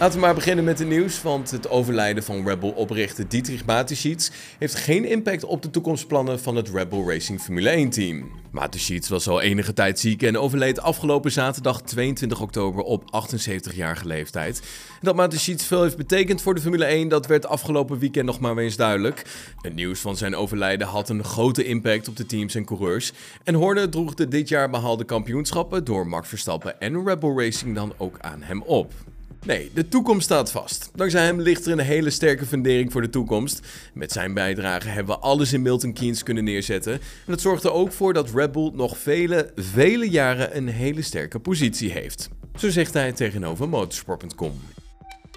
Laten we maar beginnen met het nieuws, want het overlijden van Rebel-oprichter Dietrich Mateschitz heeft geen impact op de toekomstplannen van het Rebel Racing Formule 1-team. Mateschitz was al enige tijd ziek en overleed afgelopen zaterdag 22 oktober op 78-jarige leeftijd. Dat Mateschitz veel heeft betekend voor de Formule 1, dat werd afgelopen weekend nog maar eens duidelijk. Het nieuws van zijn overlijden had een grote impact op de teams en coureurs. En Horner droeg de dit jaar behaalde kampioenschappen door Max Verstappen en Rebel Racing dan ook aan hem op. Nee, de toekomst staat vast. Dankzij hem ligt er een hele sterke fundering voor de toekomst. Met zijn bijdrage hebben we alles in Milton Keynes kunnen neerzetten. En dat zorgt er ook voor dat Red Bull nog vele, vele jaren een hele sterke positie heeft. Zo zegt hij tegenover motorsport.com.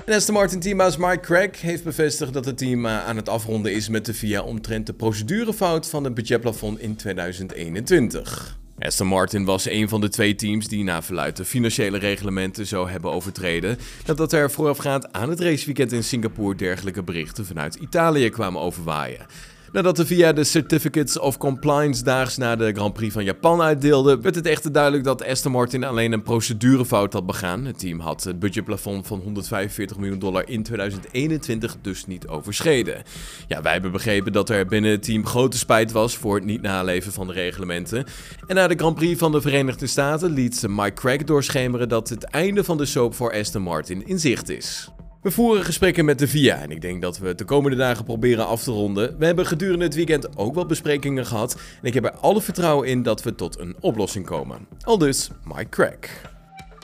En Aston Martin teambaas Mike Craig heeft bevestigd dat het team eh, aan het afronden is met de VIA omtrent de procedurefout van het budgetplafond in 2021. Aston Martin was een van de twee teams die na verluid de financiële reglementen zou hebben overtreden, nadat er voorafgaand aan het raceweekend in Singapore dergelijke berichten vanuit Italië kwamen overwaaien. Nadat de VIA de Certificates of Compliance daags na de Grand Prix van Japan uitdeelde, werd het echter duidelijk dat Aston Martin alleen een procedurefout had begaan. Het team had het budgetplafond van 145 miljoen dollar in 2021 dus niet overschreden. Ja, wij hebben begrepen dat er binnen het team grote spijt was voor het niet naleven van de reglementen. En na de Grand Prix van de Verenigde Staten liet Mike Craig doorschemeren dat het einde van de soap voor Aston Martin in zicht is. We voeren gesprekken met de VIA en ik denk dat we de komende dagen proberen af te ronden. We hebben gedurende het weekend ook wel besprekingen gehad en ik heb er alle vertrouwen in dat we tot een oplossing komen. Al dus Mike Crack.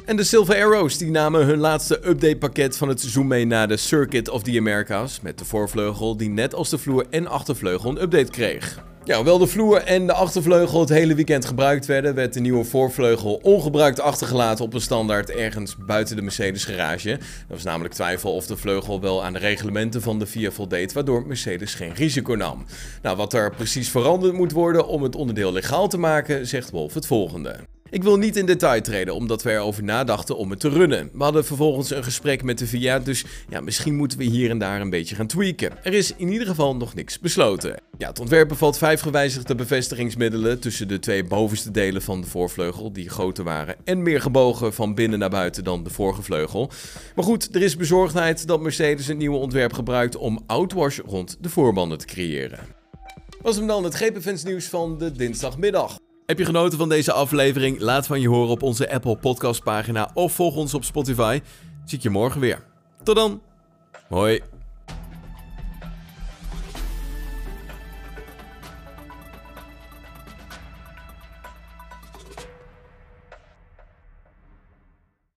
En de Silver Arrows die namen hun laatste updatepakket van het seizoen mee naar de Circuit of the Americas met de voorvleugel die net als de vloer en achtervleugel een update kreeg. Ja, hoewel de vloer en de achtervleugel het hele weekend gebruikt werden, werd de nieuwe voorvleugel ongebruikt achtergelaten op een standaard ergens buiten de Mercedes garage. Er was namelijk twijfel of de vleugel wel aan de reglementen van de VIA voldeed, waardoor Mercedes geen risico nam. Nou, wat er precies veranderd moet worden om het onderdeel legaal te maken, zegt Wolf het volgende. Ik wil niet in detail treden, omdat we erover nadachten om het te runnen. We hadden vervolgens een gesprek met de VIA, dus ja, misschien moeten we hier en daar een beetje gaan tweaken. Er is in ieder geval nog niks besloten. Ja, het ontwerp bevat vijf gewijzigde bevestigingsmiddelen tussen de twee bovenste delen van de voorvleugel, die groter waren en meer gebogen van binnen naar buiten dan de vorige vleugel. Maar goed, er is bezorgdheid dat Mercedes een nieuwe ontwerp gebruikt om outwash rond de voorbanden te creëren. Was hem dan het GP nieuws van de dinsdagmiddag. Heb je genoten van deze aflevering? Laat van je horen op onze Apple Podcast pagina of volg ons op Spotify. Zie ik je morgen weer. Tot dan. Hoi.